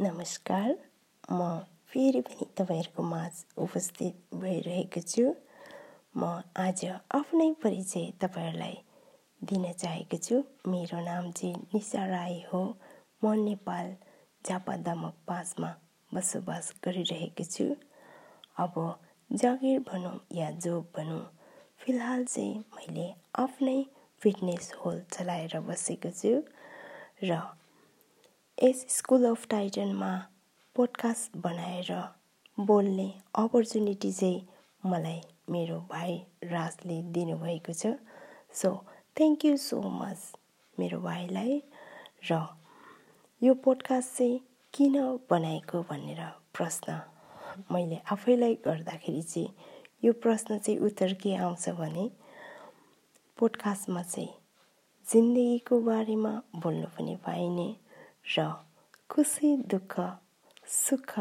नमस्कार म फेरि पनि तपाईँहरूको माझ उपस्थित भइरहेको छु। म आज आफ्नै परिचय तपाईँहरूलाई दिन चाहेको छु। मेरो नाम चाहिँ निशा राई हो। म नेपाल झापा दामक पाँचमा बसोबास गरिरहेको छु। अब जागिर भनौँ या जोब भनौँ फिलहाल चाहिँ मैले आफ्नै फिटनेस होल चलाएर बसेको छु। र यस स्कुल अफ टाइटनमा पोडकास्ट बनाएर बोल्ने अपर्च्युनिटी चाहिँ मलाई मेरो भाइ राजले दिनुभएको छ। So thank you so much मेरो भाइलाई र यो पोडकास्ट चाहिँ किन बनाएको भनेर प्रश्न मैले आफैलाई गर्दाखेरि चाहिँ यो प्रश्न चाहिँ उत्तर के आउँछ भने पोडकास्टमा चाहिँ जिन्दगीको बारेमा बोल्नु पनि पाइने र खुसी दुःख सुख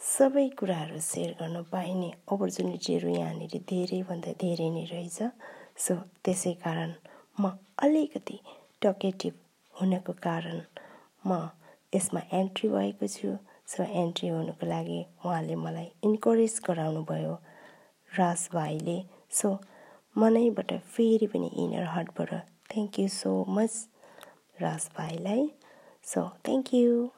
सबै कुराहरू सेयर गर्न पाइने अपर्च्युनिटीहरू यहाँनिर धेरैभन्दा धेरै नै रहेछ। सो त्यसै कारण म अलिकति टकेटिभ हुनको कारण म यसमा एन्ट्री भएको छु। सो एन्ट्री हुनुको लागि उहाँले मलाई इन्करेज गराउनु भयो राज भाइले। सो मनैबाट फेरि पनि inner हार्टबाट thank you so much Raj भाइलाई। So, thank you.